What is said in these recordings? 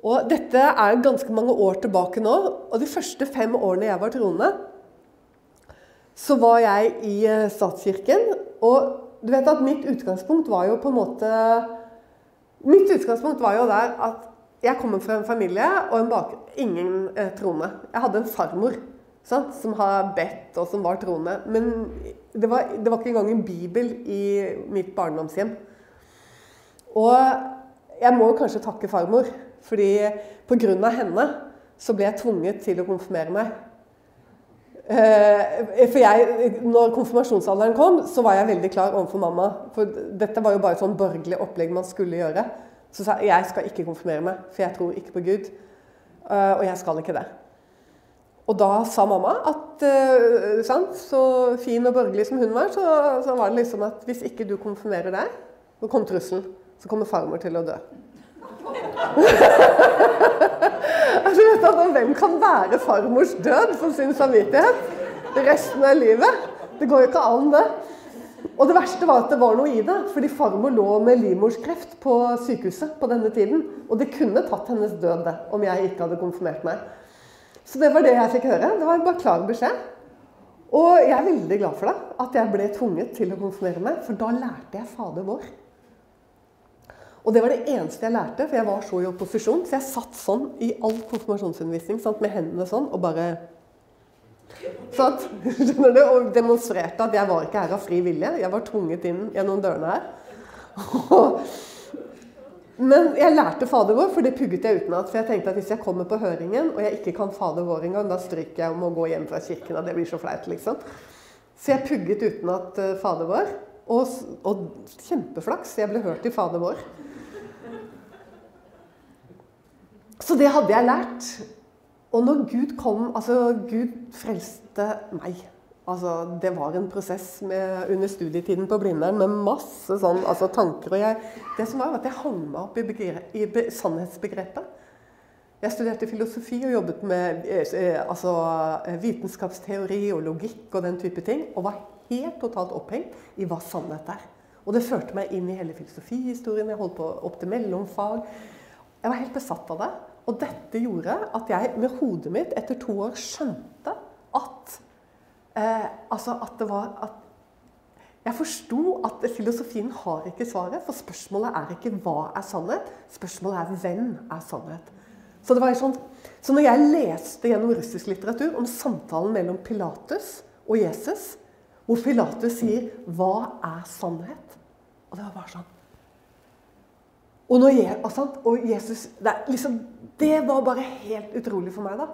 Og dette er ganske mange år tilbake nå. Og de første fem årene jeg var troende, så var jeg i eh, statskirken. Og du vet at mitt utgangspunkt var jo på en måte Mitt utgangspunkt var jo der at jeg kommer fra en familie og en bak... Ingen eh, troende. Jeg hadde en farmor sant, som har bedt, og som var troende. Men det var, det var ikke engang en bibel i mitt barndomshjem. Og jeg må kanskje takke farmor, fordi pga. henne så ble jeg tvunget til å konfirmere meg. Eh, for jeg, når konfirmasjonsalderen kom, så var jeg veldig klar overfor mamma. For dette var jo bare et sånn borgerlig opplegg man skulle gjøre. Så sa jeg jeg skal ikke konfirmere meg, for jeg tror ikke på Gud. Eh, og jeg skal ikke det. Og da sa mamma at uh, sant, så fin og borgerlig som hun var, så, så, var det liksom at hvis ikke du konfirmerer deg, så kom trusselen. Så kommer farmor til å dø. altså, hvem kan være farmors død for sin samvittighet resten av livet? Det går jo ikke an, det. Og det verste var at det var noe i det. Fordi farmor lå med livmorskreft på sykehuset på denne tiden. Og det kunne tatt hennes død, det, om jeg ikke hadde konfirmert meg. Så det var det jeg fikk høre. Det var bare klar beskjed. Og jeg er veldig glad for det, at jeg ble tvunget til å konfirmere meg. For da lærte jeg Fader vår. Og det var det eneste jeg lærte, for jeg var så i opposisjon. Så jeg satt sånn i all konfirmasjonsundervisning sant, med hendene sånn og bare Satt, skjønner du, Og demonstrerte at jeg var ikke her av fri vilje. Jeg var tvunget inn gjennom dørene her. Men jeg lærte Fader vår, for det pugget jeg utenat. For jeg tenkte at hvis jeg kommer på høringen og jeg ikke kan Fader vår engang, da stryker jeg om å gå hjem fra kirken. Og det blir så flaut, liksom. Så jeg pugget utenat uh, Fader vår. Og, og kjempeflaks. Jeg ble hørt i Fader vår. Så det hadde jeg lært. Og når Gud kom Altså, Gud frelste meg. Altså, det var en prosess med, under studietiden på Blindern med masse sånn, altså, tanker. Og jeg, det som var, at jeg hang meg opp i, begrep, i be, sannhetsbegrepet. Jeg studerte filosofi og jobbet med eh, eh altså, vitenskapsteori og logikk og den type ting. Og var helt totalt opphengt i hva sannhet er. Og det førte meg inn i hele filosofihistorien. Jeg holdt på opp til mellomfag. Jeg var helt besatt av det. Og dette gjorde at jeg med hodet mitt etter to år skjønte at eh, Altså at det var at Jeg forsto at filosofien har ikke svaret. For spørsmålet er ikke 'hva er sannhet'? Spørsmålet er 'hvem er sannhet'? Så, det var sånn, så når jeg leste gjennom russisk litteratur om samtalen mellom Pilatus og Jesus, hvor Pilatus sier 'hva er sannhet'? Og det var bare sånn og, jeg, og Jesus det, liksom, det, var bare helt utrolig for meg, da.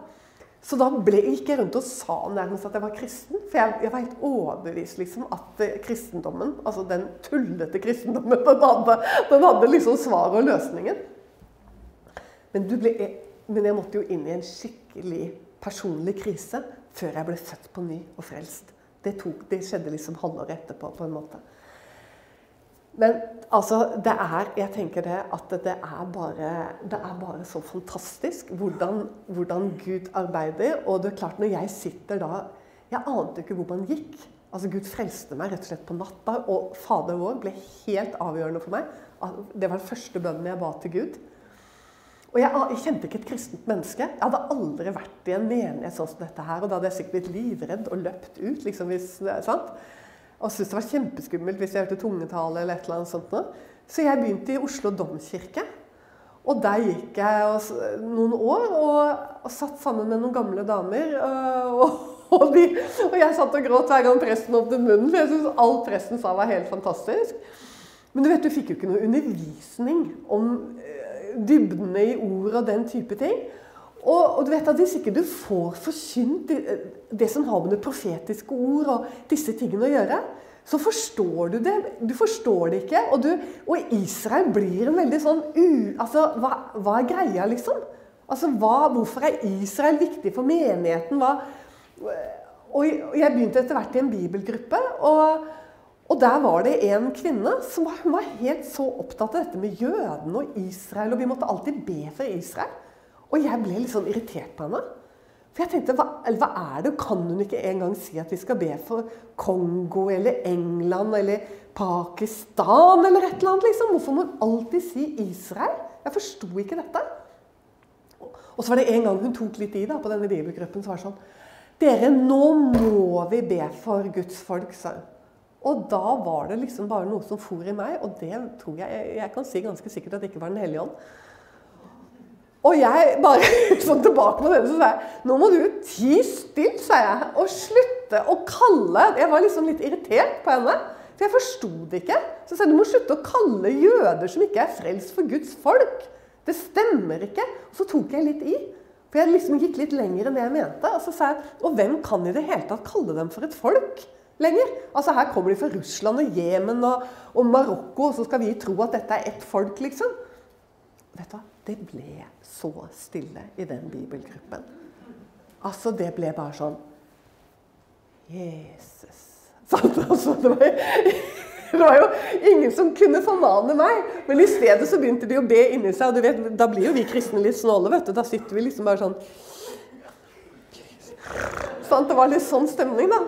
Så da ble, gikk jeg rundt og sa nærmest at jeg var kristen. For jeg, jeg var helt overbevist liksom, at eh, kristendommen, altså den tullete kristendommen, den hadde, den hadde liksom svaret og løsningen. Men, ble, men, jeg måtte jo inn i en skikkelig personlig krise før jeg ble født på ny og frelst. Det, tok, det skjedde liksom halvåret etterpå, på en måte. Men altså, det er Jeg tenker det at det er bare, det er bare så fantastisk hvordan, hvordan, Gud arbeider. Og det er klart, når jeg sitter da Jeg ante ikke hvor man gikk. Altså, Gud frelste meg rett og slett på natta, og Fader vår ble helt avgjørende for meg. Det var den første bønnen jeg ba til Gud. Og jeg, jeg, kjente ikke et kristent menneske. Jeg hadde aldri vært i en menighet sånn som dette her. Og da hadde jeg sikkert blitt livredd og løpt ut. liksom hvis, sant? Og syntes det var kjempeskummelt hvis jeg hørte tungetale eller et eller annet sånt. Så jeg begynte i Oslo domkirke. Og der gikk jeg noen år og, og satt sammen med noen gamle damer. Og, og, de, og jeg satt og gråt hver gang presten åpnet munnen, for jeg syntes alt presten sa var helt fantastisk. Men du vet, du fikk jo ikke noe undervisning om eh, dybdene i ord og den type ting. Og, og, du vet at Hvis ikke du får forkynt det, det, som har med det profetiske ord og disse tingene å gjøre, så forstår du det. Du forstår det ikke. Og, du, og Israel blir en veldig sånn u... Altså, hva, hva er greia, liksom? Altså, hva, Hvorfor er Israel viktig for menigheten? Hva, og jeg begynte etter hvert i en bibelgruppe. og og der var det en kvinne som var, var helt så opptatt av dette med jødene og Israel. Og vi måtte alltid be for Israel. Og jeg ble litt sånn irritert på henne. For jeg tenkte, hva, hva, er det? Kan hun ikke engang si at vi skal be for Kongo eller England eller Pakistan eller et eller annet? liksom? Hvorfor må hun alltid si Israel? Jeg forsto ikke dette. Og så var det en gang hun tok litt i da, på denne bibelgruppen. så var sånn Dere, nå må vi be for Guds folk, sa hun. Og da var det liksom bare noe som for i meg, og det tror jeg Jeg kan si ganske sikkert at det ikke var Den hellige ånd. Og jeg bare sånn tilbake på denne, så sa jeg Nå må du ti stille, sa jeg. Og slutte å kalle Jeg var liksom litt irritert på henne. For jeg forsto det ikke. Så jeg sa du må slutte å kalle jøder som ikke er frelst, for Guds folk. Det stemmer ikke. Og så tok jeg litt i. For jeg liksom gikk litt lenger enn det jeg mente. Og så sa jeg Og hvem kan i det hele tatt kalle dem for et folk lenger? Altså Her kommer de fra Russland og Jemen og, og Marokko, og så skal vi tro at dette er ett folk, liksom. Vet du hva? Det ble så stille i den bibelgruppen. Altså, det ble bare sånn Jesus. Sånn, altså, det, var, det, var, jo ingen som kunne formane meg. Men i stedet så begynte de å be inni seg. Og du vet, da blir jo vi kristne litt snåle. vet du. Da sitter vi liksom bare sånn sånn, Det var litt sånn stemning, da.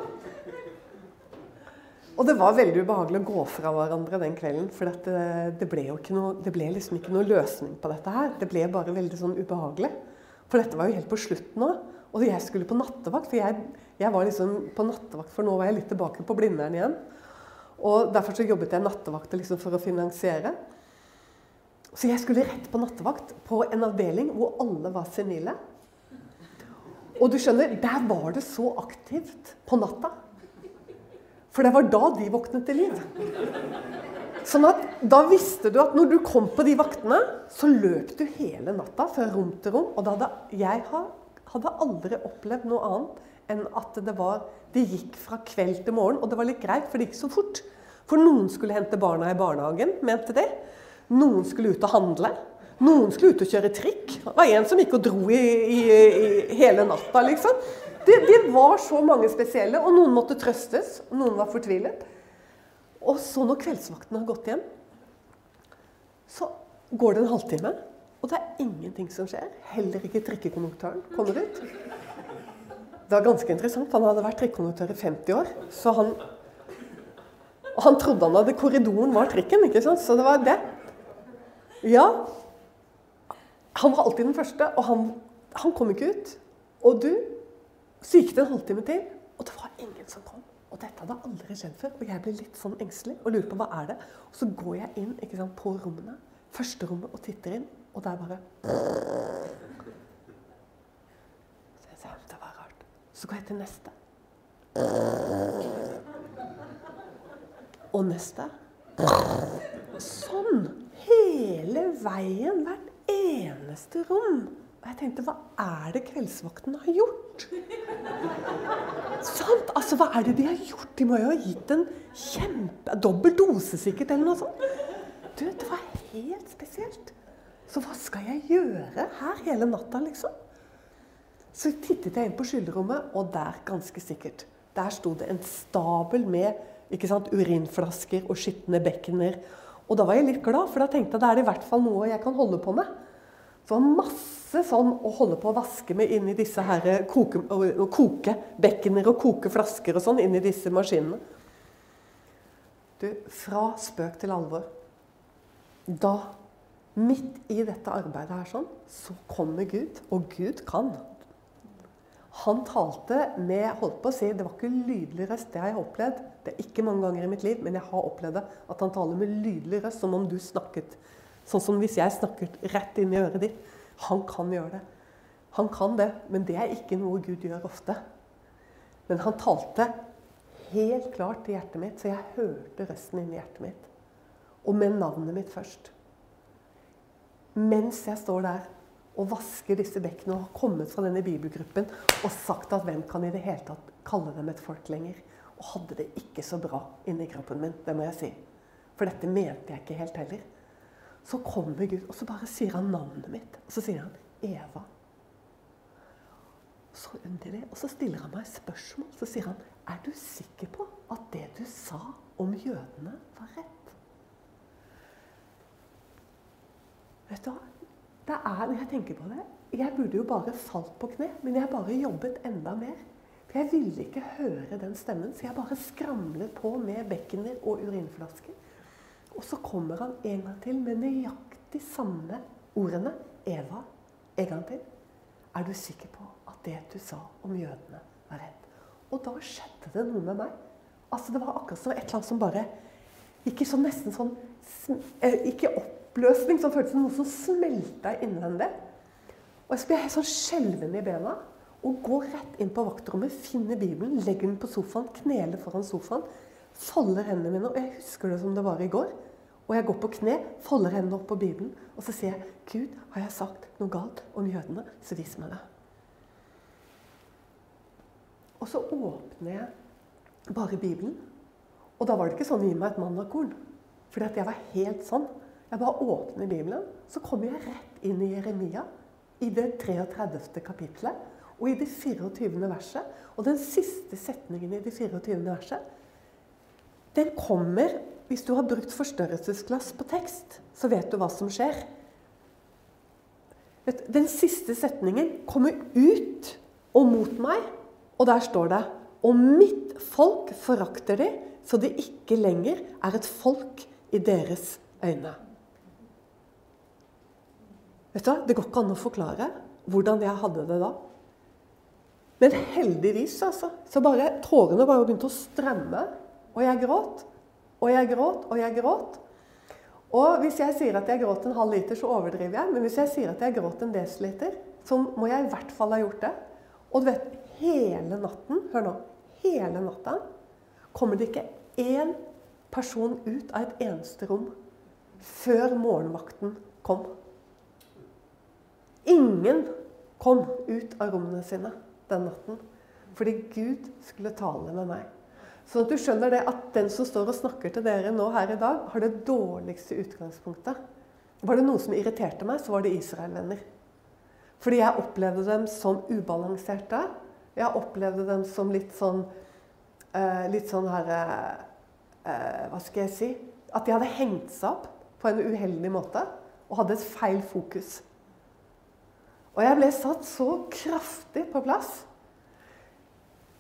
Og det var veldig ubehagelig å gå fra hverandre den kvelden. For det, det, ble jo noe, det ble liksom ikke noe løsning på dette her. Det ble bare veldig sånn ubehagelig. For dette var jo helt på slutten òg. Og jeg skulle på nattevakt. For jeg, jeg, var liksom på nattevakt, for nå var jeg litt tilbake på Blindern igjen. Og Derfor så jobbet jeg nattevakt liksom for å finansiere. Så jeg skulle rett på nattevakt på en avdeling hvor alle var senile. Og du skjønner, der var det så aktivt på natta. For det var da de våknet til liv. Sånn at Da visste du at når du kom på de vaktene, så løp du hele natta fra rom til rom. Og hadde jeg hadde aldri opplevd noe annet enn at det var Det gikk fra kveld til morgen, og det var litt greit, for det gikk så fort. For noen skulle hente barna i barnehagen, mente de. Noen skulle ut og handle. Noen skulle ut og kjøre trikk. Det var en som gikk og dro i, i, i hele natta, liksom. Det, det, var så mange spesielle, og noen måtte trøstes. og Noen var fortvilet. Og så når kveldsvakten har gått hjem, så går det en halvtime. Og det er ingenting som skjer. Heller ikke trikkekonduktøren kommer ut. Det var ganske interessant. Han hadde vært trikkekonduktør i 50 år. Så han, han trodde han hadde korridoren var trikken, ikke sant? Så det var det. Ja. Han var alltid den første, og han, han kom ikke ut. Og du Så gikk det en halvtime til, og det var ingen som kom. Og dette hadde aldri skjedd før. Og jeg ble litt sånn engstelig og lurer på hva er det Og så går jeg inn sant, på rommene, første rommet, og titter inn. Og det er bare Så jeg Det var rart. Så går jeg til neste. Og neste. Sånn. Hele veien. Hvert eneste rom. Og jeg tenkte, hva er det kveldsvakten har gjort? Sant? Altså, Hva er det de har gjort? De må jo ha gitt en kjempe Dobbel dose, sikkert, eller noe sånt. Du, det var helt spesielt. Så hva skal jeg gjøre her hele natta, liksom? Så tittet jeg inn på skyllerommet, og der, ganske sikkert, der sto det en stabel med ikke sant, urinflasker og skitne bekkener. Og da var jeg litt glad, for da tenkte jeg det er i hvert fall noe jeg kan holde på med. Det var masse sånn å holde på å vaske med inni disse her koke, koke bekkener og koke flasker og sånn inni disse maskinene. Du, fra spøk til alvor. Da Midt i dette arbeidet her sånn, så kommer Gud, og Gud kan. Han talte med holdt på å si, Det var ikke lydelig røst, det har jeg opplevd. Det er ikke mange ganger i mitt liv, men jeg har opplevd det. At han taler med lydelig røst, som om du snakket. Sånn som hvis jeg snakket rett inn i øret ditt. Han kan gjøre det. Han kan det, men det er ikke noe Gud gjør ofte. Men han talte helt klart til hjertet mitt, så jeg hørte røsten inni hjertet mitt. Og med navnet mitt først mens jeg står der og vasker disse bekkene og har kommet fra denne bibelgruppen og sagt at hvem kan i det hele tatt kalle dem et folk lenger? Og hadde det ikke så bra inni kroppen min, det må jeg si. For dette mente jeg ikke helt heller. Så kommer Gud, og så bare sier han navnet mitt. Og så sier han Eva. Så underlig. Og så stiller han meg spørsmål. Så sier han Er du sikker på at det du sa om jødene, var rett? Vet du hva? Det er, når jeg tenker på det Jeg burde jo bare falt på kne, men jeg bare jobbet enda mer. For jeg ville ikke høre den stemmen, så jeg bare skramlet på med bekkener og urinflasker. Og så kommer han en gang til med nøyaktig samme ordene. Eva, En gang til. Er du sikker på at det du sa om jødene, var rett? Og da skjedde det noe med meg. Altså Det var akkurat som et eller annet som bare Ikke sånn nesten sånn eh, Ikke oppløsning, som føltes som noe som smelta innvendig. Og jeg ble helt sånn skjelven i bena. Og går rett inn på vaktrommet, finner Bibelen, legger den på sofaen, kneler foran sofaen. Folder hendene mine. Og jeg husker det som det var i går. Og jeg går på kne, folder hendene opp på Bibelen, og så sier jeg Gud, har jeg sagt noe galt om jødene, så vis meg det. Og så åpner jeg bare Bibelen. Og da var det ikke sånn gi meg et mannakorn. Fordi at jeg var helt sånn. Jeg bare åpner Bibelen, så kommer jeg rett inn i Jeremia. I det 33. kapittelet og i det 24. verset. Og den siste setningen i det 24. verset, den kommer Hvis du har brukt forstørrelsesglass på tekst, så vet du hva som skjer. Den siste setningen kommer ut og mot meg, og der står det Og mitt folk forakter de, så det ikke lenger er et folk i deres øyne. Vet du hva? Det går ikke an å forklare hvordan jeg hadde det da. Men heldigvis, altså, så bare tårene bare begynte å strømme. Og jeg gråt. Og jeg gråt, og jeg gråt. Og hvis jeg sier at jeg gråt en halv liter, så overdriver jeg. Men hvis jeg sier at jeg gråt en desiliter, så må jeg i hvert fall ha gjort det. Og du vet, hele natten Hør nå. Hele natta kommer det ikke én person ut av et eneste rom før morgenvakten kom. Ingen kom ut av rommene sine den natten. Fordi Gud skulle tale med meg. Sånn at du skjønner det at den som står og snakker til dere nå her i dag, har det dårligste utgangspunktet. Var det noe som irriterte meg, så var det Israel-venner. Fordi jeg opplevde dem som ubalanserte. Jeg opplevde dem som litt sånn eh, Litt sånn her eh, Hva skal jeg si? At de hadde hengt seg opp på en uheldig måte og hadde et feil fokus. Og jeg ble satt så kraftig på plass.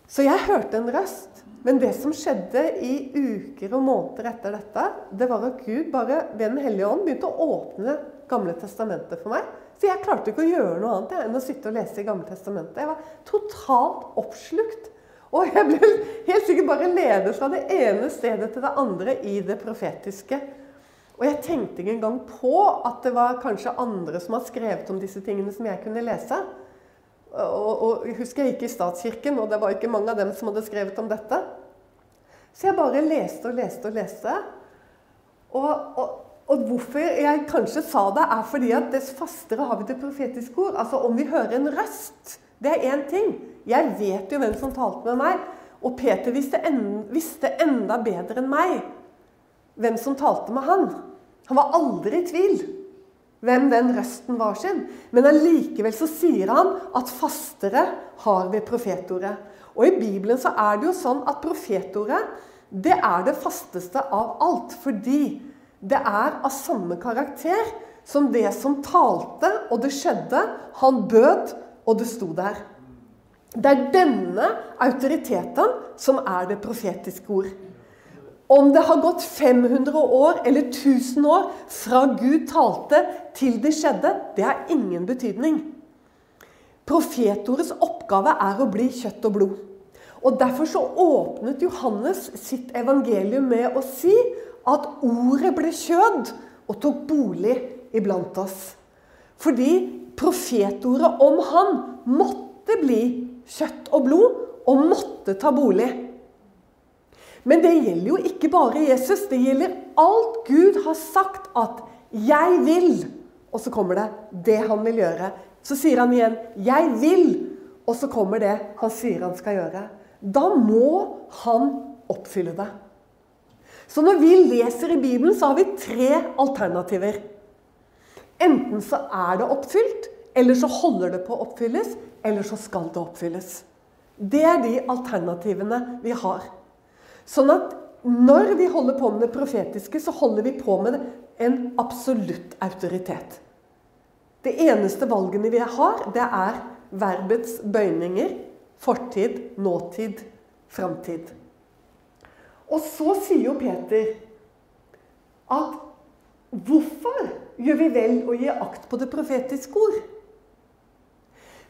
Så jeg hørte en røst. Men det som skjedde i uker og måneder etter dette, det var at Gud bare ved Den hellige ånd begynte å åpne Gamle testamentet for meg. Så jeg klarte ikke å gjøre noe annet enn å sitte og lese i Gamle testamentet. Jeg var totalt oppslukt. Og jeg ble helt sikkert bare ledet fra det ene stedet til det andre i det profetiske. Og jeg tenkte ikke engang på at det var kanskje andre som har skrevet om disse tingene som jeg kunne lese. Og, og husker jeg gikk i statskirken, og det var ikke mange av dem som hadde skrevet om dette. Så jeg bare leste og leste og leste. Og, og, og hvorfor jeg kanskje sa det, er fordi at dess fastere har vi det profetiske ord. Altså om vi hører en røst. Det er én ting. Jeg vet jo hvem som talte med meg. Og Peter visste, en, visste enda bedre enn meg hvem som talte med han. Han var aldri i tvil hvem den røsten var sin. Men allikevel så sier han at fastere har vi profetordet. Og i Bibelen så er det jo sånn at profetordet det er det fasteste av alt. Fordi det er av samme karakter som det som talte, og det skjedde. Han bød, og det sto der. Det er denne autoriteten som er det profetiske ord. Om det har gått 500 år eller 1000 år fra Gud talte til det skjedde, det har ingen betydning. Profetordets oppgave er å bli kjøtt og blod. Og Derfor så åpnet Johannes sitt evangelium med å si at ordet ble kjød og tok bolig iblant oss. Fordi profetordet om han måtte bli kjøtt og blod og måtte ta bolig. Men det gjelder jo ikke bare Jesus. Det gjelder alt Gud har sagt at 'jeg vil'. Og så kommer det det han vil gjøre. Så sier han igjen 'jeg vil', og så kommer det han sier han skal gjøre. Da må han oppfylle det. Så når vi leser i Bibelen, så har vi tre alternativer. Enten så er det oppfylt, eller så holder det på å oppfylles, eller så skal det oppfylles. Det er de alternativene vi har. Sånn at når vi holder på med det profetiske, så holder vi på med en absolutt autoritet. Det eneste valgene vi har, det er verbets bøyninger. Fortid, nåtid, framtid. Og så sier jo Peter at hvorfor gjør vi vel å gi akt på det profetiske ord?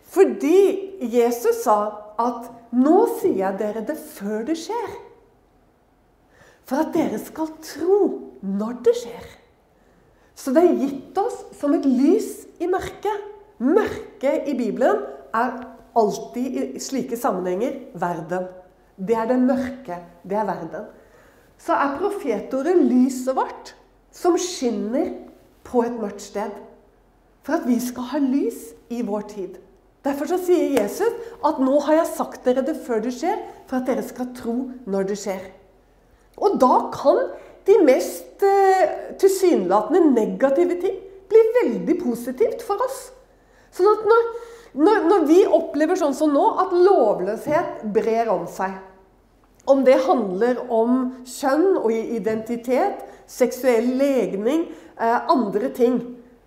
Fordi Jesus sa at 'nå sier jeg dere det før det skjer'. For at dere skal tro når det skjer. Så det er gitt oss som et lys i mørket. Mørket i Bibelen er alltid i slike sammenhenger verden. Det er det mørke. Det er verden. Så er profetordet lyset vårt som skinner på et mørkt sted. For at vi skal ha lys i vår tid. Derfor sier Jesus at 'nå har jeg sagt dere det før det skjer', for at dere skal tro når det skjer. Og da kan de mest eh, tilsynelatende negative ting bli veldig positivt for oss. Sånn at når, når, når, vi opplever sånn som nå, at lovløshet brer om seg Om det handler om kjønn og identitet, seksuell legning, eh, andre ting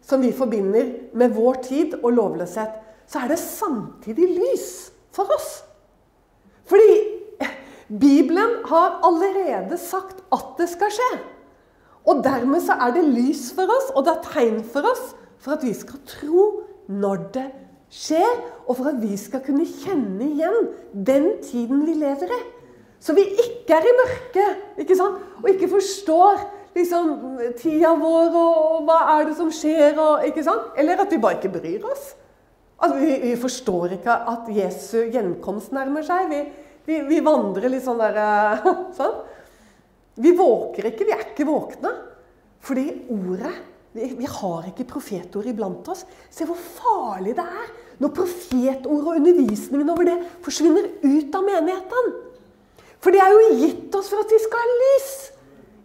som vi forbinder med vår tid og lovløshet, så er det samtidig lys for oss. Bibelen har allerede sagt at det skal skje. Og dermed så er det lys for oss, og det er tegn for oss for at vi skal tro når det skjer, og for at vi skal kunne kjenne igjen den tiden vi lever i. Så vi ikke er i mørket, ikke sant? og ikke forstår liksom, tida vår og hva er det som skjer, og, ikke sant? eller at vi bare ikke bryr oss. Altså, vi, vi, forstår ikke at Jesu gjenkomst nærmer seg. Vi, vi, vi vandrer litt sånn der sånn. Vi våker ikke, vi er ikke våkne. Fordi ordet vi, vi har ikke profetord iblant oss. Se hvor farlig det er når profetord og undervisningen over det forsvinner ut av menigheten. For det er jo gitt oss for at vi skal ha lys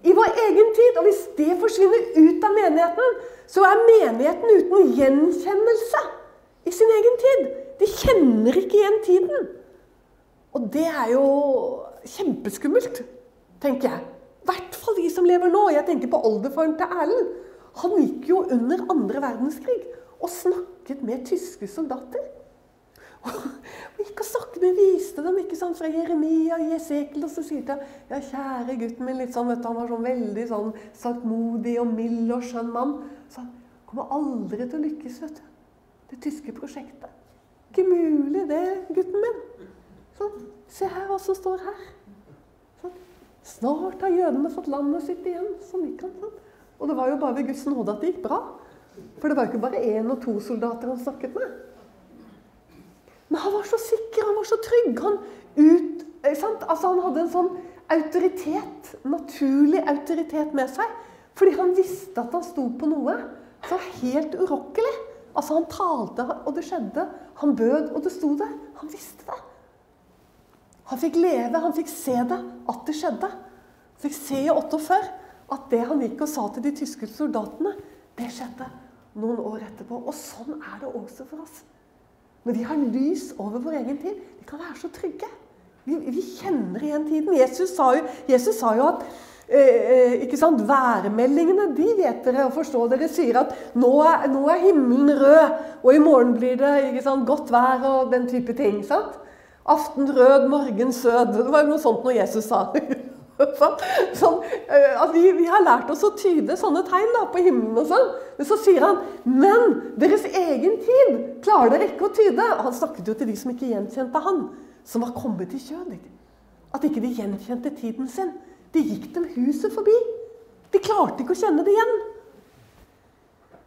i vår egen tid. Og hvis det forsvinner ut av menigheten, så er menigheten uten gjenkjennelse i sin egen tid. De kjenner ikke igjen tiden. Og det er jo kjempeskummelt, tenker jeg. I hvert fall vi som lever nå. Jeg tenker på oldefaren til Erlend. Han gikk jo under andre verdenskrig og snakket med tyske soldater. Og gikk og snakket med viste dem ikke sant, fra Jeremia og Jesekel. Og så sier de ja, kjære gutten min, litt sånn, vet du, han var sånn veldig sånn saktmodig og mild og skjønn mann. Så han kommer aldri til å lykkes, vet du. Det tyske prosjektet. Ikke mulig, det, gutten min. Sånn. Se her hva som står her. Sånn. Snart har jødene fått landet sitt igjen. Sånn gikk han. Sånn. Og det var jo bare ved Guds nåde at det gikk bra. For det var jo ikke bare én og to soldater han snakket med. Men han var så sikker, han var så trygg. Han, ut, altså, han hadde en sånn autoritet, naturlig autoritet med seg. Fordi han visste at han sto på noe som var helt urokkelig. Altså, han talte, og det skjedde. Han bød, og det sto det. Han visste det. Han fikk leve, han fikk se det, at det skjedde. Han fikk se i 48 at det han gikk og sa til de tyske soldatene, det skjedde noen år etterpå. Og sånn er det også for oss. Når vi har lys over vår egen tid, vi kan være så trygge. Vi, vi kjenner igjen tiden. Jesus sa jo, Jesus sa jo at eh, ikke sant, Værmeldingene de vet dere og forstår dere sier at nå er, nå er, himmelen rød, og i morgen blir det sant, godt vær og den type ting. sant? Aften rød, morgen sød. Det var noe sånt når Jesus sa. Sånn, at vi, vi, har lært oss å tyde sånne tegn da, på himmelen. og sånn. Men så sier han men deres egen tid klarer dere ikke å tyde. Han snakket jo til de som ikke gjenkjente han, som var kommet i kjød. At ikke de gjenkjente tiden sin. De gikk dem huset forbi. De klarte ikke å kjenne det igjen.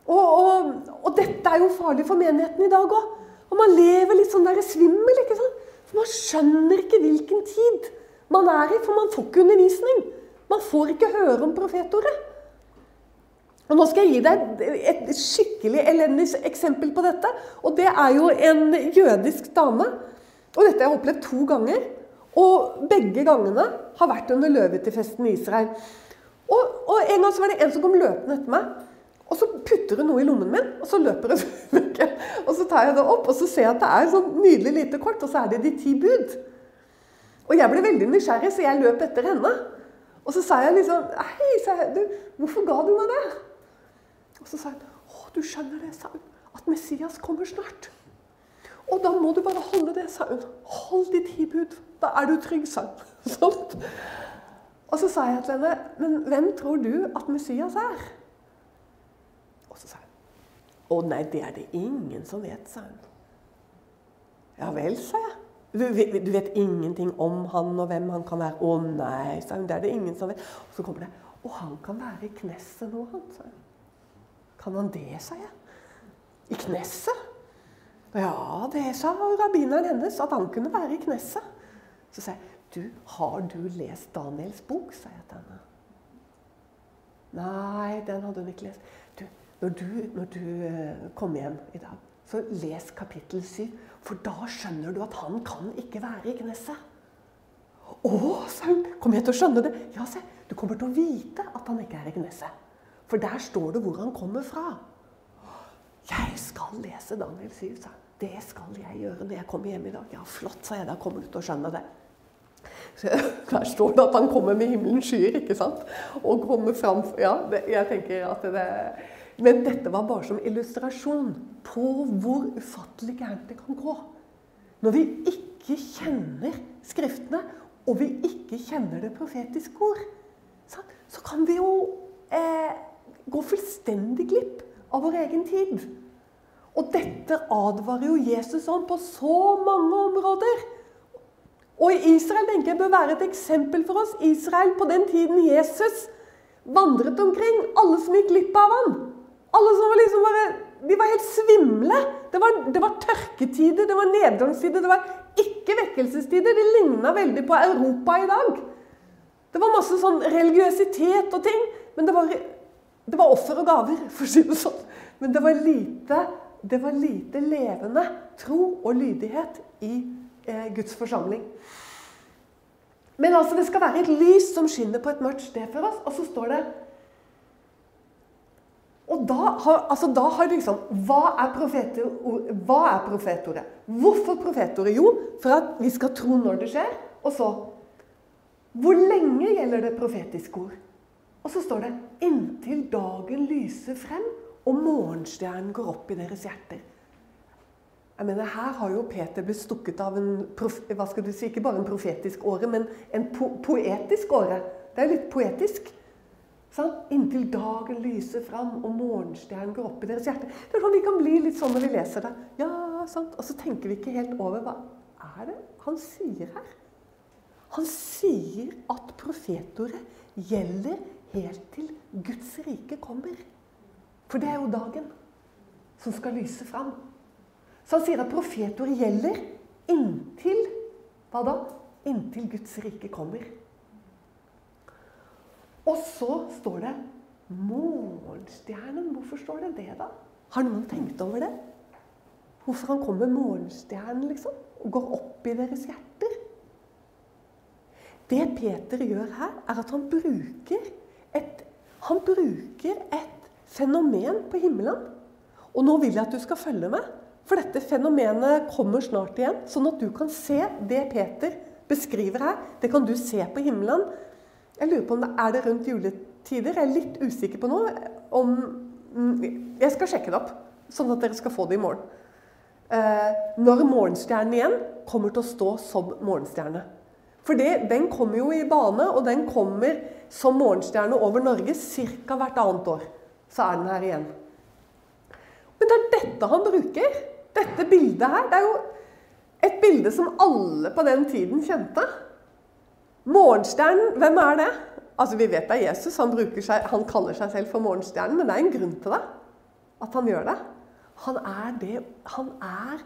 Og, og, og dette er jo farlig for menigheten i dag òg. Og man lever litt sånn der svimmel. ikke sant? For man skjønner ikke hvilken tid man er i, for man får ikke undervisning. Man får ikke høre om profetordet. Og Nå skal jeg gi deg et skikkelig elendig eksempel på dette. Og det er jo en jødisk dame. Og dette har jeg opplevd to ganger. Og begge gangene har vært under løvetidfesten i Israel. Og, og, en gang så var det en som kom løpende etter meg. Og så putter hun noe i lommen min, og så løper hun. Og så tar jeg det opp, og så ser jeg at det er et sånn nydelig lite kort, og så er det de ti bud. Og jeg ble veldig nysgjerrig, så jeg løp etter henne. Og så sa jeg liksom Hei, sa jeg, du, hvorfor ga du meg det? Og så sa hun Å, du skjønner det, sa hun, at Messias kommer snart. Og da må du bare holde det, sa hun. Hold ditt hibud. Da er du trygg, sa hun. Sånn. Og så sa jeg til henne, men hvem tror du at Messias er? Og så sa hun Å nei, det er det ingen som vet, sa hun. Ja vel, sa jeg. Du, du, vet ingenting om han og hvem han kan være? Å nei, sa hun. Det er det ingen som vet. Og så kommer det Å, han kan være i Knesset nå, han, sa hun. Kan han det, sa jeg. I Knesset? Ja, det sa rabbineren hennes, at han kunne være i Knesset. Så sa jeg, du, har du lest Daniels bok, sa jeg til henne. Nei, den hadde hun ikke lest. Du, når du, når du uh, kommer hjem i dag, så les kapittel 7. For da skjønner du at han kan ikke være i Knesset. Å, sa hun. Kommer jeg til å skjønne det? Ja, se. Du kommer til å vite at han ikke er i Knesset. For der står det hvor han kommer fra. Jeg skal lese Daniel 7, sa han. Det skal jeg gjøre når jeg kommer hjem i dag. Ja, flott, sa jeg. Da kommer du til å skjønne det. Der står det at han kommer med himmelens skyer, ikke sant? Og kommer fram Ja, det, jeg tenker at det Men dette var bare som illustrasjon på hvor ufattelig gærent det kan gå. Når vi ikke kjenner Skriftene, og vi ikke kjenner det profetiske ord, så kan vi jo eh, gå fullstendig glipp av vår egen tid. Og dette advarer jo Jesus om på så mange områder. Og Israel tenker jeg bør være et eksempel for oss. Israel på den tiden Jesus vandret omkring. Alle som gikk glipp av ham. Alle som var liksom bare De var helt svimle. Det var, det var tørketider, det var nedgangstider, det var ikke vekkelsestider. Det ligna veldig på Europa i dag. Det var masse sånn religiøsitet og ting. Men det var, det var offer og gaver, for å si det sånn. Men det var lite det var lite levende tro og lydighet i eh, Guds forsamling. Men altså, det skal være et lys som skinner på et mørkt sted for oss. Og så står det Og da har, altså, da har liksom Hva er, profetor, hva er profetordet? Hvorfor profetordet? Jo, for at vi skal tro når det skjer. Og så Hvor lenge gjelder det profetiske ord? Og så står det 'inntil dagen lyser frem' og morgenstjernen går opp i deres hjerter. Jeg mener, Her har jo Peter blitt stukket av en hva skal du si, ikke bare en profetisk åre, men en po poetisk åre. Det er litt poetisk. Sånn? Inntil dagen lyser fram og morgenstjernen går opp i deres hjerte. Det er sånn Vi kan bli litt sånn når vi leser det. Ja, sant? Og så tenker vi ikke helt over hva er det han sier her. Han sier at profetordet gjelder helt til Guds rike kommer. For det er jo dagen som skal lyse fram. Så han sier at profetordet gjelder inntil Hva da? Inntil Guds rike kommer. Og så står det morgenstjernen. Hvorfor står det det, da? Har noen tenkt over det? Hvorfor han kommer morgenstjernen, liksom? Og går opp i deres hjerter? Det Peter gjør her, er at han bruker et, han bruker et fenomen på himmelen. Og nå vil jeg at du skal følge med, for dette fenomenet kommer snart igjen. Sånn at du kan se det Peter beskriver her. Det kan du se på himmelen. Jeg lurer på om det er det rundt juletider. Jeg er litt usikker på noe. Om, jeg skal sjekke det opp, sånn at dere skal få det i morgen. Eh, når morgenstjernen igjen kommer til å stå som morgenstjerne. For det, den kommer jo i bane, og den kommer som morgenstjerne over Norge ca. hvert annet år så er den her igjen. Men det er dette han bruker. Dette bildet her. Det er jo et bilde som alle på den tiden kjente. Morgenstjernen, hvem er det? Altså, Vi vet det er Jesus. Han, seg, han kaller seg selv for morgenstjernen, men det er en grunn til det. At han gjør det. Han er det, han er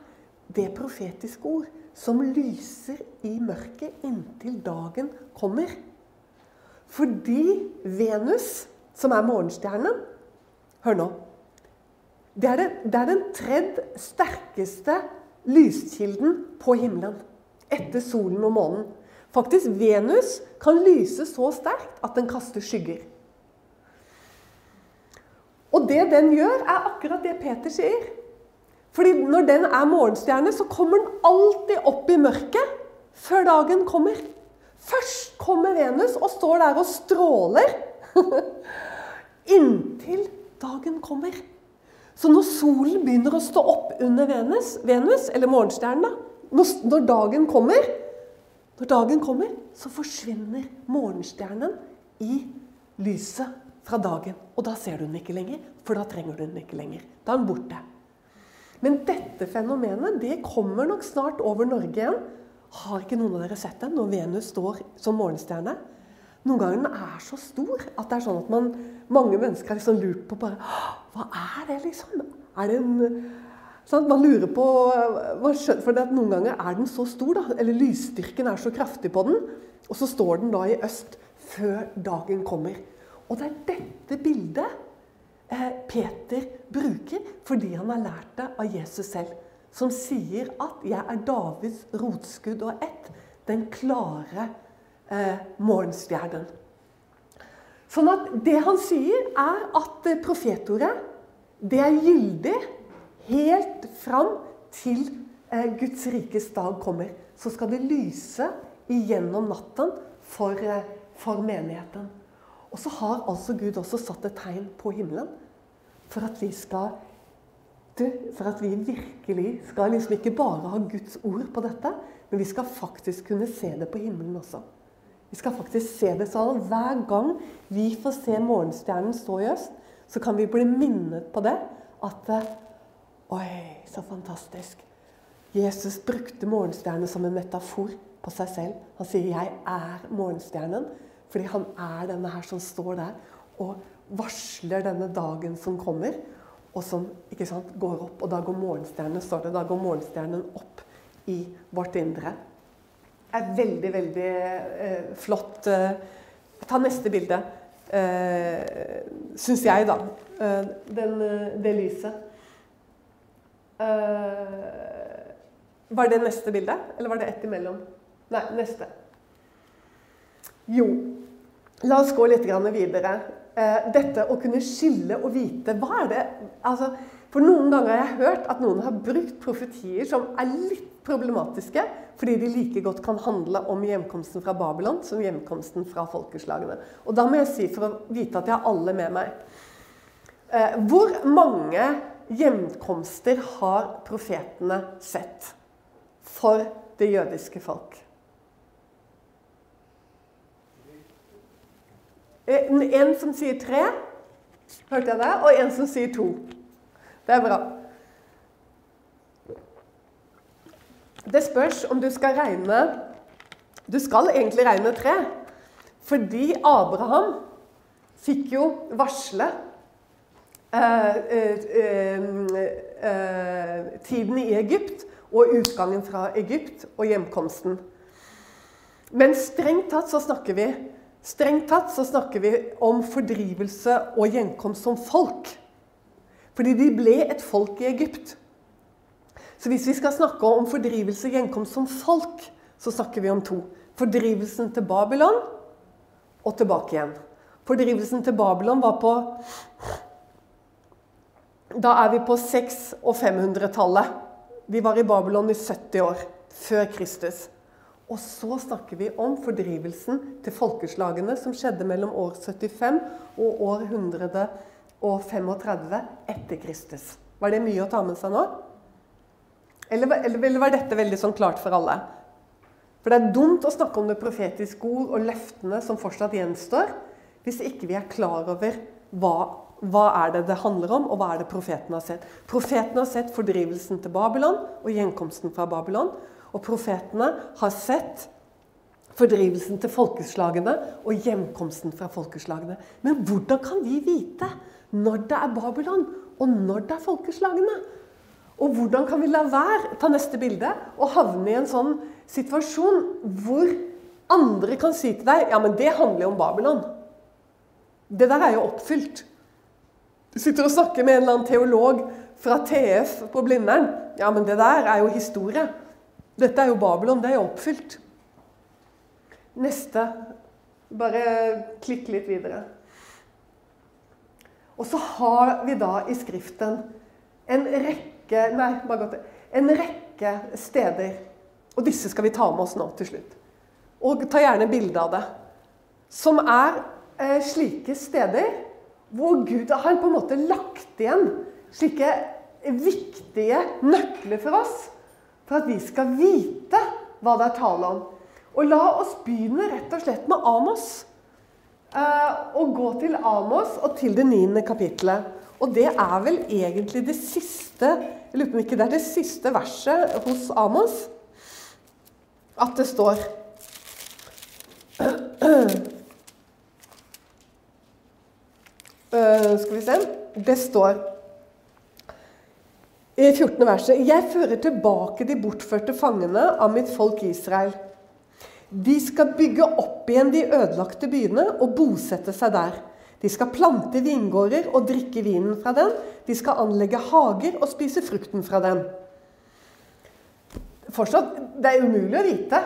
det profetiske ord som lyser i mørket inntil dagen kommer. Fordi Venus, som er morgenstjernen, Hør nå. Det er, det, det er den tredje sterkeste lyskilden på himmelen. Etter solen og månen. Faktisk Venus kan lyse så sterkt at den kaster skygger. Og det den gjør, er akkurat det Peter sier. Fordi når den er morgenstjerne, så kommer den alltid opp i mørket før dagen kommer. Først kommer Venus og står der og stråler. Inntil dagen kommer. Så når solen begynner å stå opp under Venus, Venus eller morgenstjernen, når, dagen kommer, når dagen kommer, så forsvinner morgenstjernen i lyset fra dagen. Og da ser du den ikke lenger, for da trenger du den ikke lenger. Da er den borte. Men dette fenomenet det kommer nok snart over Norge igjen. Har ikke noen av dere sett den når Venus står som morgenstjerne? Noen ganger den er så stor at det er sånn at man, mange mennesker har liksom lurt på bare Hva er det, liksom? Er det en sånn Man lurer på For noen ganger er den så stor, da. Eller lysstyrken er så kraftig på den. Og så står den da i øst før dagen kommer. Og det er dette bildet eh, Peter bruker fordi han har lært det av Jesus selv. Som sier at 'jeg er Davids rotskudd og ett', den klare eh, morgenstjernen. Sånn at det han sier, er at eh, profetordet det er gyldig helt fram til eh, Guds rikes dag kommer. Så skal det lyse igjennom natten for, eh, for menigheten. Og så har altså Gud også satt et tegn på himmelen for at vi skal for at vi virkelig skal liksom ikke bare ha Guds ord på dette, men vi skal faktisk kunne se det på himmelen også. Vi skal faktisk se det sånn hver gang vi får se morgenstjernen stå i øst, så kan vi bli minnet på det at Oi, så fantastisk. Jesus brukte morgenstjernen som en metafor på seg selv. Han sier 'jeg er morgenstjernen', fordi han er denne her som står der og varsler denne dagen som kommer, og som ikke sant, går opp. Og da går morgenstjernen, står det, da går morgenstjernen opp i vårt indre Det er veldig, veldig eh, flott. Eh, ta neste bilde, eh, syns jeg, da. Eh, den, eh, det lyset. Eh, var det neste bilde, eller var det ett imellom? Nei, neste. Jo, la oss gå litt videre. dette å kunne skille og vite Hva er det altså, For noen ganger har jeg hørt at noen har brukt profetier som er litt problematiske, fordi de like godt kan handle om hjemkomsten fra Babylon som hjemkomsten fra folkeslagene. Og da må jeg si, for å vite at jeg har alle med meg eh, Hvor mange hjemkomster har profetene sett for det jødiske folk? En som sier tre, hørte jeg det, og en som sier to. Det er bra. Det spørs om du skal regne Du skal egentlig regne tre. Fordi Abraham fikk jo varsle tiden i Egypt og utgangen fra Egypt og hjemkomsten. Men strengt tatt så snakker vi Strengt tatt så snakker vi om fordrivelse og gjenkomst som folk. Fordi de ble et folk i Egypt. Så hvis vi skal snakke om fordrivelse og gjenkomst som folk, så snakker vi om to. Fordrivelsen til Babylon og tilbake igjen. Fordrivelsen til Babylon var på Da er vi på 600- og 500-tallet. Vi var i Babylon i 70 år før Kristus. Og så snakker vi om fordrivelsen til folkeslagene som skjedde mellom år 75 og år 135 etter Kristus. Var det mye å ta med seg nå? Eller, eller var dette veldig sånn klart for alle? For det er dumt å snakke om det profetiske ord og løftene som fortsatt gjenstår, hvis ikke vi er klar over hva, hva er det det handler om, og hva er det profeten har sett. Profeten har sett fordrivelsen til Babylon og gjenkomsten fra Babylon. Og profetene har sett fordrivelsen til folkeslagene og hjemkomsten fra folkeslagene. Men hvordan kan vi vite når det er Babylon, og når det er folkeslagene? Og hvordan kan vi la være ta neste bilde, og havne i en sånn situasjon hvor andre kan si til deg ja, men det handler jo om Babylon. Det der er jo oppfylt. Du sitter og snakker med en eller annen teolog fra TF på Blindern. Ja, men det der er jo historie. Dette er jo Babylon. Det er jo oppfylt. Neste. Bare klikk litt videre. Og så har vi da i Skriften en rekke Nei, bare godt En rekke steder. Og disse skal vi ta med oss nå til slutt. Og ta gjerne bilde av det. Som er eh, slike steder hvor Gud har på en måte lagt igjen slike viktige nøkler for oss. For at vi skal vite hva det er tale om. Og la oss begynne rett og slett med Amos. Eh, og gå til Amos og til det niende kapittelet. Og det er vel egentlig det siste Jeg lurer på om ikke det er det siste verset hos Amos at det står skal vi se Det står i 14. verset Jeg fører tilbake de bortførte fangene av mitt folk Israel. De skal bygge opp igjen de ødelagte byene og bosette seg der. De skal plante vingårder og drikke vinen fra den. De skal anlegge hager og spise frukten fra den. Fortsatt, Det er umulig å vite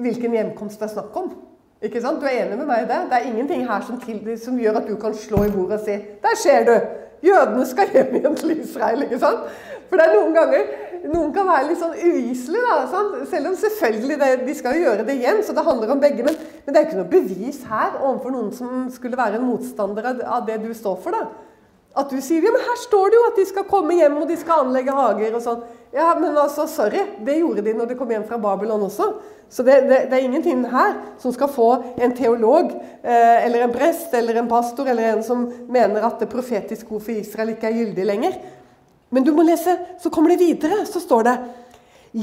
hvilken hjemkomst det er snakk om. Ikke sant? Du er enig med meg i det? Det er ingenting her som, til, som gjør at du kan slå i bordet og si 'Der ser du! Jødene skal hjem igjen til Israel.' ikke sant? For det er noen ganger noen kan være litt sånn uviselige. Sant? Selv om selvfølgelig det, de skal gjøre det igjen, så det handler om begge. Men, men, det er ikke noe bevis her overfor noen som skulle være en motstander av det du står for. da. At du sier ja, men her står det jo at de skal komme hjem og de skal anlegge hager og sånn. Ja, men altså, sorry. Det gjorde de når de kom hjem fra Babylon også. Så det, det, det er ingenting her som skal få en teolog eh, eller en prest eller en pastor eller en som mener at det profetiske ord for Israel ikke er gyldig lenger. Men du må lese, så kommer det videre. Så står det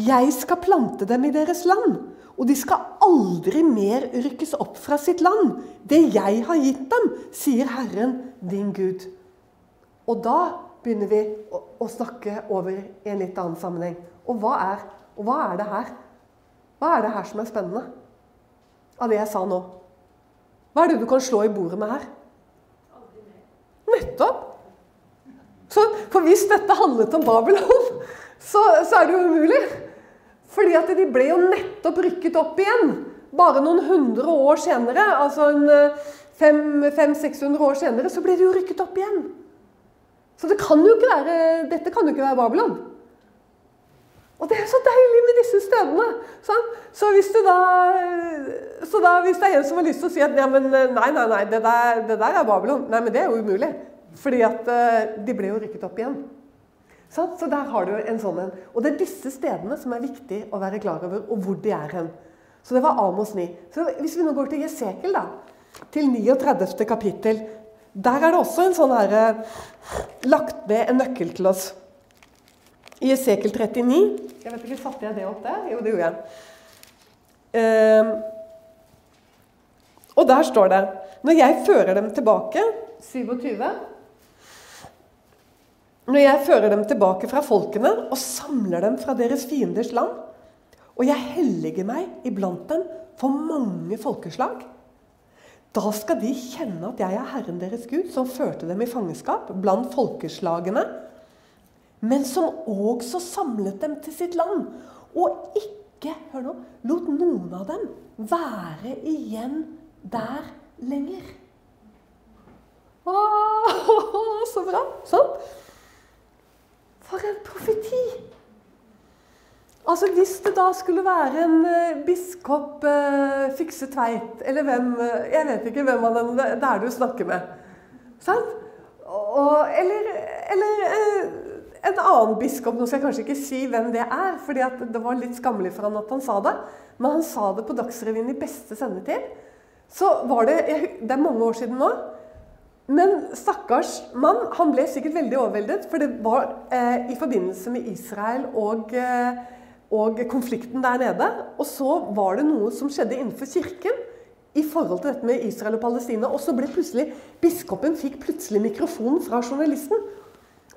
Jeg skal plante dem i deres land, og de skal aldri mer rykkes opp fra sitt land. Det jeg har gitt dem, sier Herren din Gud. Og da begynner vi å, å snakke over i en litt annen sammenheng. Og hva, er, og hva er det her? Hva er det her som er spennende av det jeg sa nå? Hva er det du kan slå i bordet med her? Nettopp! Så, for hvis dette handlet om Babylon, så, så, er det jo umulig. Fordi at de ble jo nettopp rykket opp igjen. Bare noen hundre år senere, altså 500-600 år senere, så ble de jo rykket opp igjen. Så det kan jo være, dette kan jo ikke være Babylon. Og det er så deilig med disse stedene. Sånn? Så, hvis da, så da, hvis det er en som har lyst til å si at ja, men, nei, nei, nei, det der, det der, er Babylon Nei, men det er jo umulig. Fordi at uh, de ble jo rykket opp igjen. Sånn? Så der har du en sånn en. Og det er disse stedene som er viktig å være klar over, og hvor de er hen. Så det var Amos 9. Så hvis vi nå går til Jesekel, da, til 39. kapittel, der er det også en sånn her, Lagt med en nøkkel til oss. I Esekel 39 Jeg vet ikke, Satte jeg det opp der? Jo, det gjorde jeg. Um, og der står det Når jeg fører dem tilbake 27 Når jeg fører dem tilbake fra folkene og samler dem fra deres fienders land, og jeg helliger meg iblant dem for mange folkeslag da skal de kjenne at jeg er Herren deres Gud, som førte dem i fangenskap blant folkeslagene, men som også samlet dem til sitt land, og ikke hør nå, lot noen av dem være igjen der lenger. Åh, så bra! Sånn. For en profeti! Altså Hvis det da skulle være en uh, biskop eh, Fikse Tveit, eller hvem uh, Jeg vet ikke hvem av dem det er du snakker med. Sant? Og, eller, eller en annen biskop Nå skal jeg kanskje ikke si hvem det er, fordi det var litt skammelig for han at han sa det. Men han sa det på Dagsrevyen i beste sendetid. Så var det Det er mange år siden nå. Men stakkars mann, han ble sikkert veldig overveldet, for det var i forbindelse med Israel og og konflikten der nede. Og så var det noe som skjedde innenfor kirken i forhold til dette med Israel og Palestina. Og så ble plutselig biskopen fikk plutselig mikrofonen fra journalisten.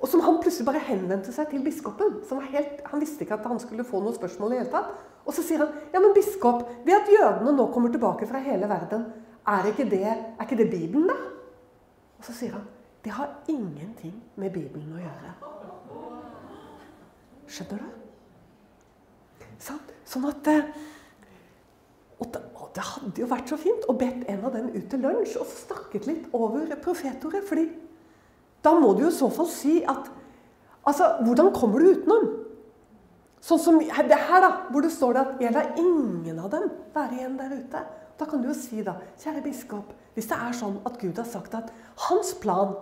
Og som han plutselig bare henvendte seg til biskopen. Helt, han visste ikke at han skulle få noen spørsmål i hele tatt. Og så sier han ja, men biskop, det at jødene nå kommer tilbake fra hele verden, er ikke det, er ikke det Bibelen, da? Og så sier han det har ingenting med Bibelen å gjøre. Skjønner du? Sånn at og det, og det, hadde jo vært så fint å bedt en av dem ut til lunsj og snakket litt over profetordet. fordi da må du jo i så fall si at Altså, hvordan kommer du utenom? Sånn som det her, da, hvor det står det at 'jeg lar ingen av dem være igjen der ute'. Da kan du jo si, da, kjære biskop, hvis det er sånn at Gud har sagt at hans plan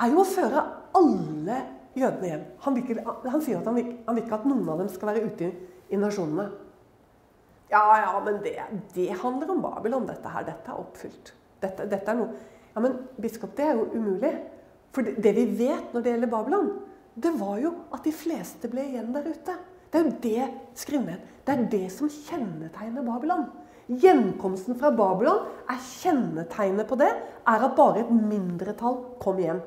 er jo å føre alle jødene hjem Han, vil, han sier at han vil, han vil ikke at noen av dem skal være ute nasjonene. Ja, ja, men det, det, handler om Babylon, dette her. Dette er oppfylt. Dette, dette, er noe Ja, men biskop, det er jo umulig. For det, det vi vet når det gjelder Babylon, det var jo at de fleste ble igjen der ute. Det er jo det skrivende. Det er det som kjennetegner Babylon. Gjenkomsten fra Babylon er kjennetegnet på det, er at bare et mindretall kom hjem.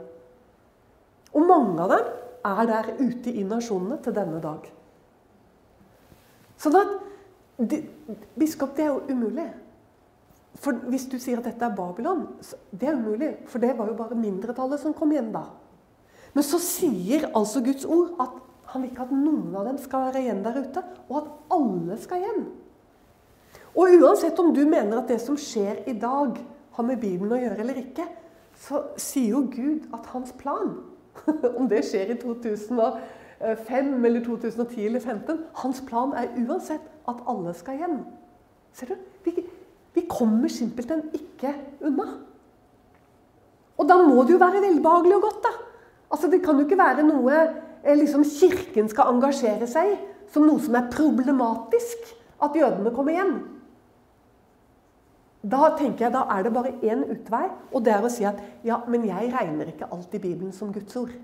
Og mange av dem er der ute i nasjonene til denne dag. Sånn at de, Biskop, det er jo umulig. For Hvis du sier at dette er Babylon, det er umulig. For det var jo bare mindretallet som kom igjen da. Men så sier altså Guds ord at han vil ikke at noen av dem skal være igjen der ute, og at alle skal hjem. Og uansett om du mener at det som skjer i dag, har med Bibelen å gjøre eller ikke, så sier jo Gud at hans plan, om det skjer i 2005 eller 2010 eller 2015 Hans plan er uansett at alle skal hjem. Ser du? Vi, vi kommer simpelthen ikke unna. Og da må det jo være velbehagelig og godt, da. Altså, Det kan jo ikke være noe eh, liksom, Kirken skal engasjere seg i som noe som er problematisk at jødene kommer hjem. Da tenker jeg, da er det bare én utvei, og det er å si at ja, men jeg regner ikke alt i Bibelen som Guds ord.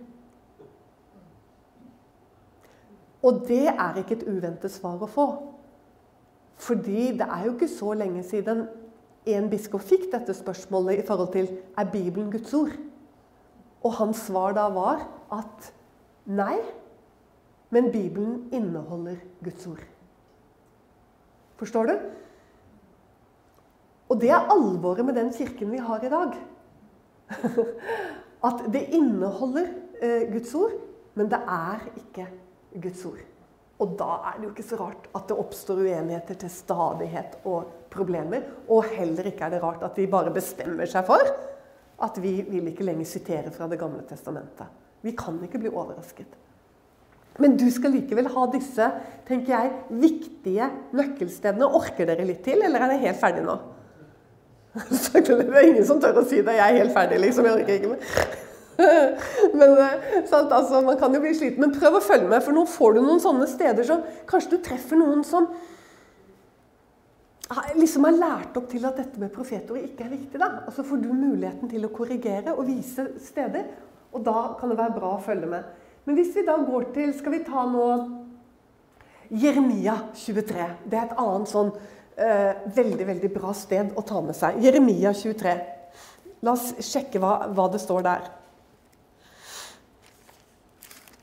Og det er ikke et uventet svar å få. Fordi det er jo ikke så lenge siden en biskop fikk dette spørsmålet i forhold til er Bibelen Guds ord. Og hans svar da var at nei, men Bibelen inneholder Guds ord. Forstår du? Og det er alvoret med den kirken vi har i dag. At det inneholder eh, Guds ord, men det er ikke Guds ord. Og da er det jo ikke så rart at det oppstår uenigheter til stadighet og problemer. Og heller ikke er det rart at de bare bestemmer seg for at vi vil ikke lenger sitere fra Det gamle testamentet. Vi kan ikke bli overrasket. Men du skal likevel ha disse tenker jeg, viktige nøkkelstedene. Orker dere litt til, eller er det helt ferdig nå? Det er ingen som tør å si det. Jeg er helt ferdig, liksom. Jeg orker ikke mer. Men eh, sant, altså, Man kan jo bli sliten, men prøv å følge med. For nå får du noen sånne steder som Kanskje du treffer noen som liksom har lært opp til at dette med profetord ikke er viktig. da. Og så får du muligheten til å korrigere og vise steder. Og da kan det være bra å følge med. Men hvis vi da går til Skal vi ta nå Jeremia 23. Det er et annet sånn eh, veldig, veldig bra sted å ta med seg. Jeremia 23. La oss sjekke hva, hva det står der.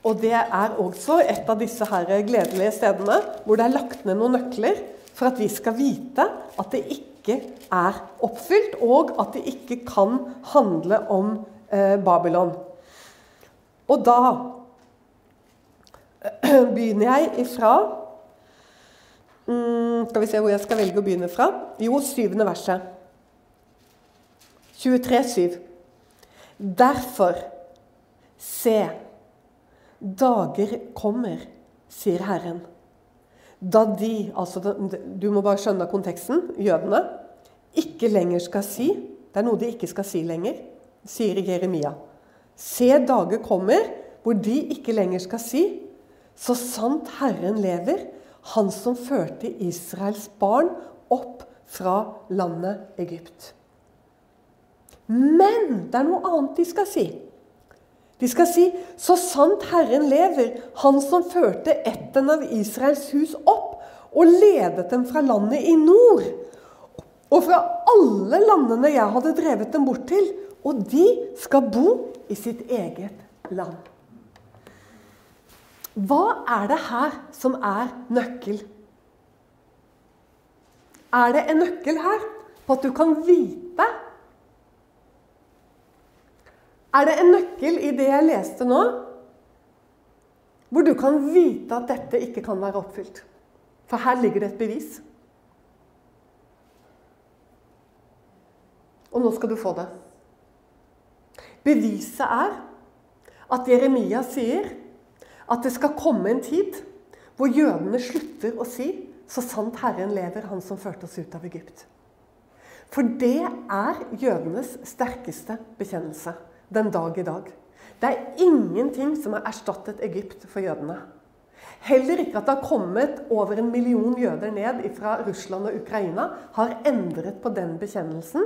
Og det er også et av disse her gledelige stedene hvor det er lagt ned noen nøkler for at vi skal vite at det ikke er oppfylt, og at det ikke kan handle om eh, Babylon. Og da begynner jeg ifra mm, Skal vi se hvor jeg skal velge å begynne fra? Jo, syvende verset. 23, 7. Derfor, se Dager kommer, sier Herren. Da de, altså Du må bare skjønne konteksten. Jødene. Ikke lenger skal si Det er noe de ikke skal si lenger, sier Jeremia. Se, dager kommer hvor de ikke lenger skal si Så sant Herren lever, Han som førte Israels barn opp fra landet Egypt. Men det er noe annet de skal si. De skal si, 'Så sant Herren lever, Han som førte etten av Israels hus opp' 'og ledet dem fra landet i nord' 'og fra alle landene jeg hadde drevet dem bort til' 'og de skal bo i sitt eget land'. Hva er det her som er nøkkel? Er det en nøkkel her på at du kan vite er det en nøkkel i det jeg leste nå, hvor du kan vite at dette ikke kan være oppfylt? For her ligger det et bevis. Og nå skal du få det. Beviset er at Jeremia sier at det skal komme en tid hvor jødene slutter å si 'Så sant Herren lever, Han som førte oss ut av Egypt'. For det er jødenes sterkeste bekjennelse den dag i dag. Det er ingenting som har erstattet Egypt for jødene. Heller ikke at det har kommet over en million jøder ned fra Russland og Ukraina, har endret på den bekjennelsen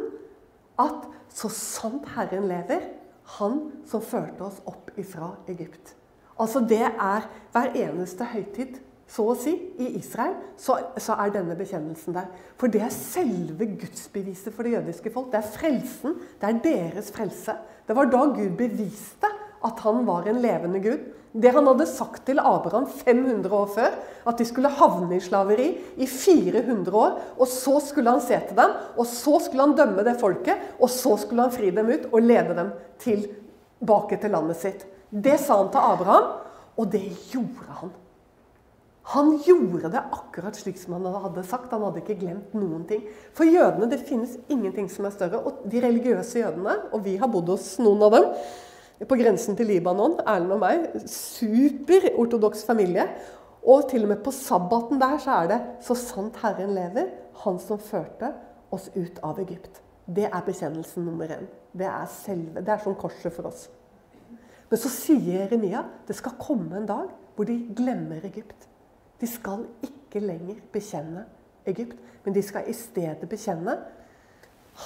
at så sant Herren lever, Han som førte oss opp ifra Egypt. Altså det er hver eneste høytid, så å si, i Israel, så, så, er denne bekjennelsen der. For det er selve gudsbeviset for det jødiske folk. Det er frelsen. Det er deres frelse. Det var da Gud beviste at han var en levende Gud. Det han hadde sagt til Abraham 500 år før, at de skulle havne i slaveri i 400 år. Og så skulle han se til dem, og så skulle han dømme det folket. Og så skulle han fri dem ut og lede dem tilbake til landet sitt. Det sa han til Abraham, og det gjorde han. Han gjorde det akkurat slik som han hadde sagt. Han hadde ikke glemt noen ting. For jødene det finnes ingenting som er større. Og de religiøse jødene, og vi har bodd hos noen av dem, på grensen til Libanon, Erlend og meg. Superortodoks familie. Og til og med på sabbaten der så er det 'Så sant Herren lever', Han som førte oss ut av Egypt. Det er bekjennelsen nummer én. Det er selve, det er som korset for oss. Men så sier Jeremia det skal komme en dag hvor de glemmer Egypt. De skal ikke lenger bekjenne Egypt, men de skal i stedet bekjenne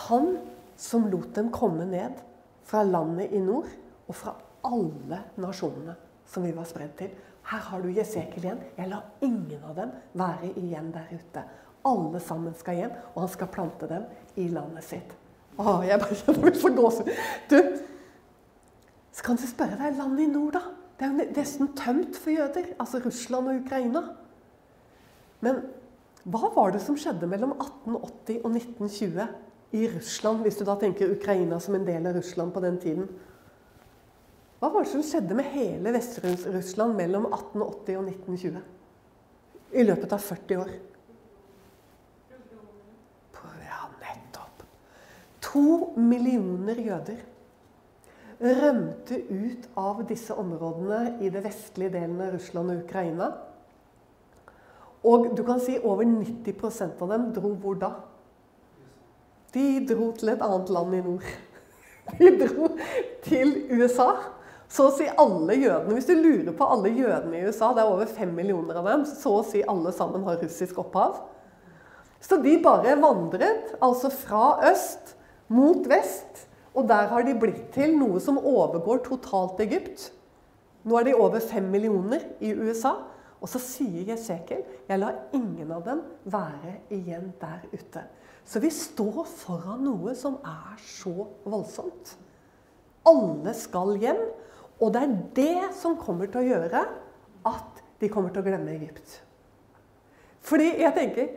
Han som lot dem komme ned fra landet i nord og fra alle nasjonene som vi var spredd til. Her har du Jesekel igjen. Jeg lar ingen av dem være igjen der ute. Alle sammen skal hjem, og han skal plante dem i landet sitt. Å, jeg bare for gåsehud. Du, så kan du spørre deg landet i nord, da? Det er jo nesten tømt for jøder. Altså Russland og Ukraina. Men hva var det som skjedde mellom 1880 og 1920 i Russland, hvis du da tenker Ukraina som en del av Russland på den tiden? Hva var det som skjedde med hele Vest-Russland mellom 1880 og 1920? I løpet av 40 år. Ja, nettopp. To millioner jøder rømte ut av disse områdene i det vestlige delen av Russland og Ukraina. Og du kan si over 90% av dem dro hvor da? De dro til et annet land i nord. De dro til USA. Så å si alle jødene, Hvis du lurer på alle jødene i USA, det er over fem millioner av dem, så å si alle sammen har russisk opphav. Så de bare vandret altså fra øst mot vest. Og der har de blitt til noe som overgår totalt Egypt. Nå er de over fem millioner i USA. Og så sier Jesekel jeg lar ingen av dem være igjen der ute. Så vi står foran noe som er så voldsomt. Alle skal hjem. Og det er det som kommer til å gjøre at de kommer til å glemme Egypt. Fordi jeg tenker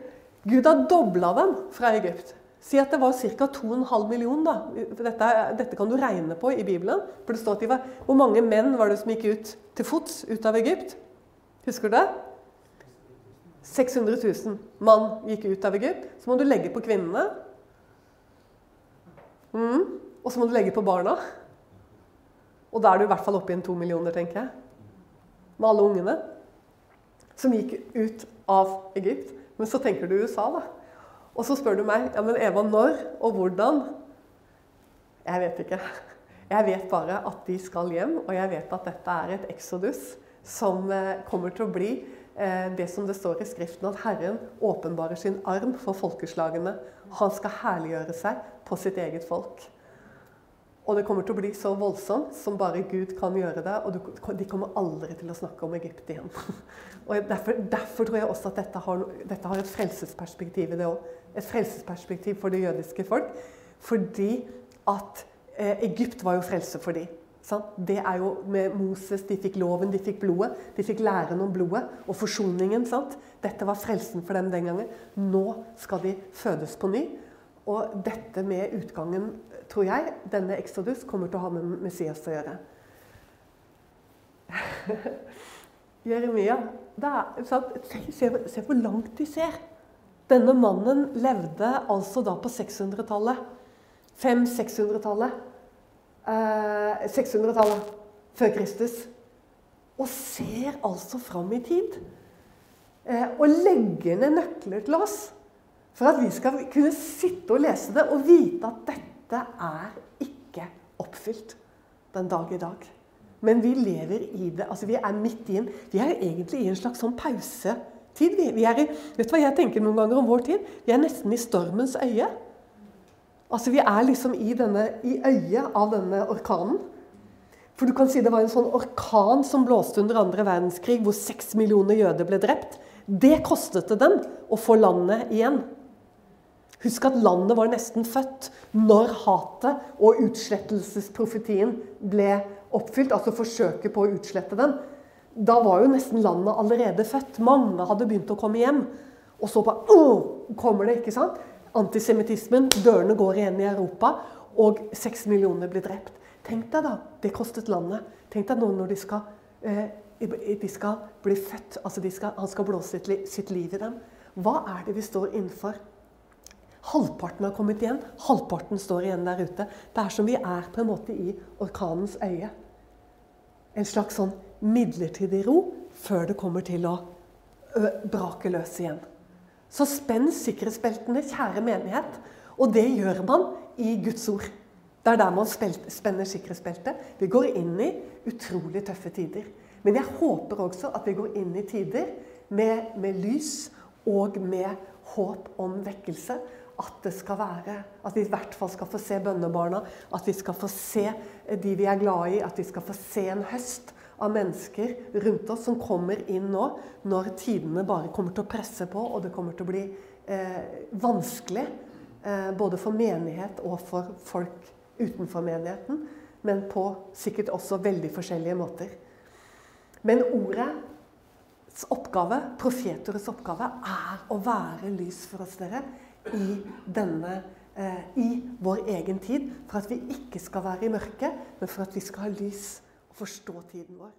Gud har dobla dem fra Egypt. Si at det var ca. 2,5 millioner. Dette, dette, kan du regne på i Bibelen. For det står at de var, Hvor mange menn var det som gikk ut til fots ut av Egypt? Husker du det? 600 000 mann gikk ut av Egypt. Så må du legge på kvinnene. Mm. Og så må du legge på barna. Og da er du i hvert fall oppe i en to millioner, tenker jeg. Med alle ungene som gikk ut av Egypt. Men så tenker du USA, da. Og så spør du meg ja, men Eva, når og hvordan? Jeg vet ikke. Jeg vet bare at de skal hjem, og jeg vet at dette er et exodus som eh, kommer til å bli eh, det som det står i Skriften, at Herren åpenbarer sin arm for folkeslagene. Han skal herliggjøre seg på sitt eget folk. Og det kommer til å bli så voldsomt som bare Gud kan gjøre det. Og de kommer aldri til å snakke om Egypt igjen. Og derfor, derfor tror jeg også at dette har, dette har et frelsesperspektiv i det òg. Et frelsesperspektiv for det jødiske folk. Fordi at eh, Egypt var jo frelse for dem. Det er jo med Moses, De fikk loven, de fikk blodet. De fikk læren om blodet og forsoningen. Sant? Dette var frelsen for dem den gangen. Nå skal de fødes på ny. Og dette med utgangen tror jeg, denne Exodus kommer til å ha med Messias å gjøre. Jeremia er, se, se, hvor langt de ser. Denne mannen levde altså da på 600-tallet. 500-600-tallet. Eh, 600-tallet før Kristus. Og ser altså fram i tid. Eh, og legger ned nøkler til oss for at vi skal kunne sitte og lese det og vite at dette er ikke oppfylt den dag i dag. Men vi lever i det. altså Vi er midt i en Vi er egentlig i en slags sånn pausetid. Vi, vi er i, vet du hva jeg tenker noen ganger om vår tid? Vi er nesten i stormens øye. Altså Vi er liksom i, denne, i øyet av denne orkanen. For du kan si det var en sånn orkan som blåste under andre verdenskrig, hvor seks millioner jøder ble drept. Det kostet det dem å få landet igjen. Husk at landet var nesten født når hatet og utslettelsesprofetien ble oppfylt. Altså forsøket på å utslette den. Da var jo nesten landet allerede født. Mange hadde begynt å komme hjem. Og så bare oh, kommer det, ikke sant? Antisemittismen, dørene går igjen i Europa, og seks millioner blir drept. Tenk deg da, det kostet landet. Tenk deg nå når de skal, eh, de skal bli født, altså skal, han skal blåse sitt, sitt liv i dem. Hva er det vi står innenfor? Halvparten har kommet igjen, halvparten står igjen der ute. Det er som vi er på en måte i orkanens øye. En slags sånn midlertidig ro før det kommer til å brake løs igjen. Så spenn sikkerhetsbeltene, kjære menighet. Og det gjør man i Guds ord. Det er der man spenner sikkerhetsbeltet. Vi går inn i utrolig tøffe tider. Men jeg håper også at vi går inn i tider med, med lys og med håp om vekkelse. At det skal være, at vi i hvert fall skal få se bønnebarna, at vi skal få se de vi er glad i, at vi skal få se en høst av mennesker rundt oss som kommer inn nå, når tidene bare kommer til å presse på, og det kommer til å bli eh, vanskelig. Eh, både for menighet og for folk utenfor menigheten, men på sikkert også veldig forskjellige måter. Men ordets oppgave, profeteres oppgave, er å være lys for oss dere i, denne, eh, i vår egen tid. For at vi ikke skal være i mørket, men for at vi skal ha lys forstå tiden vår.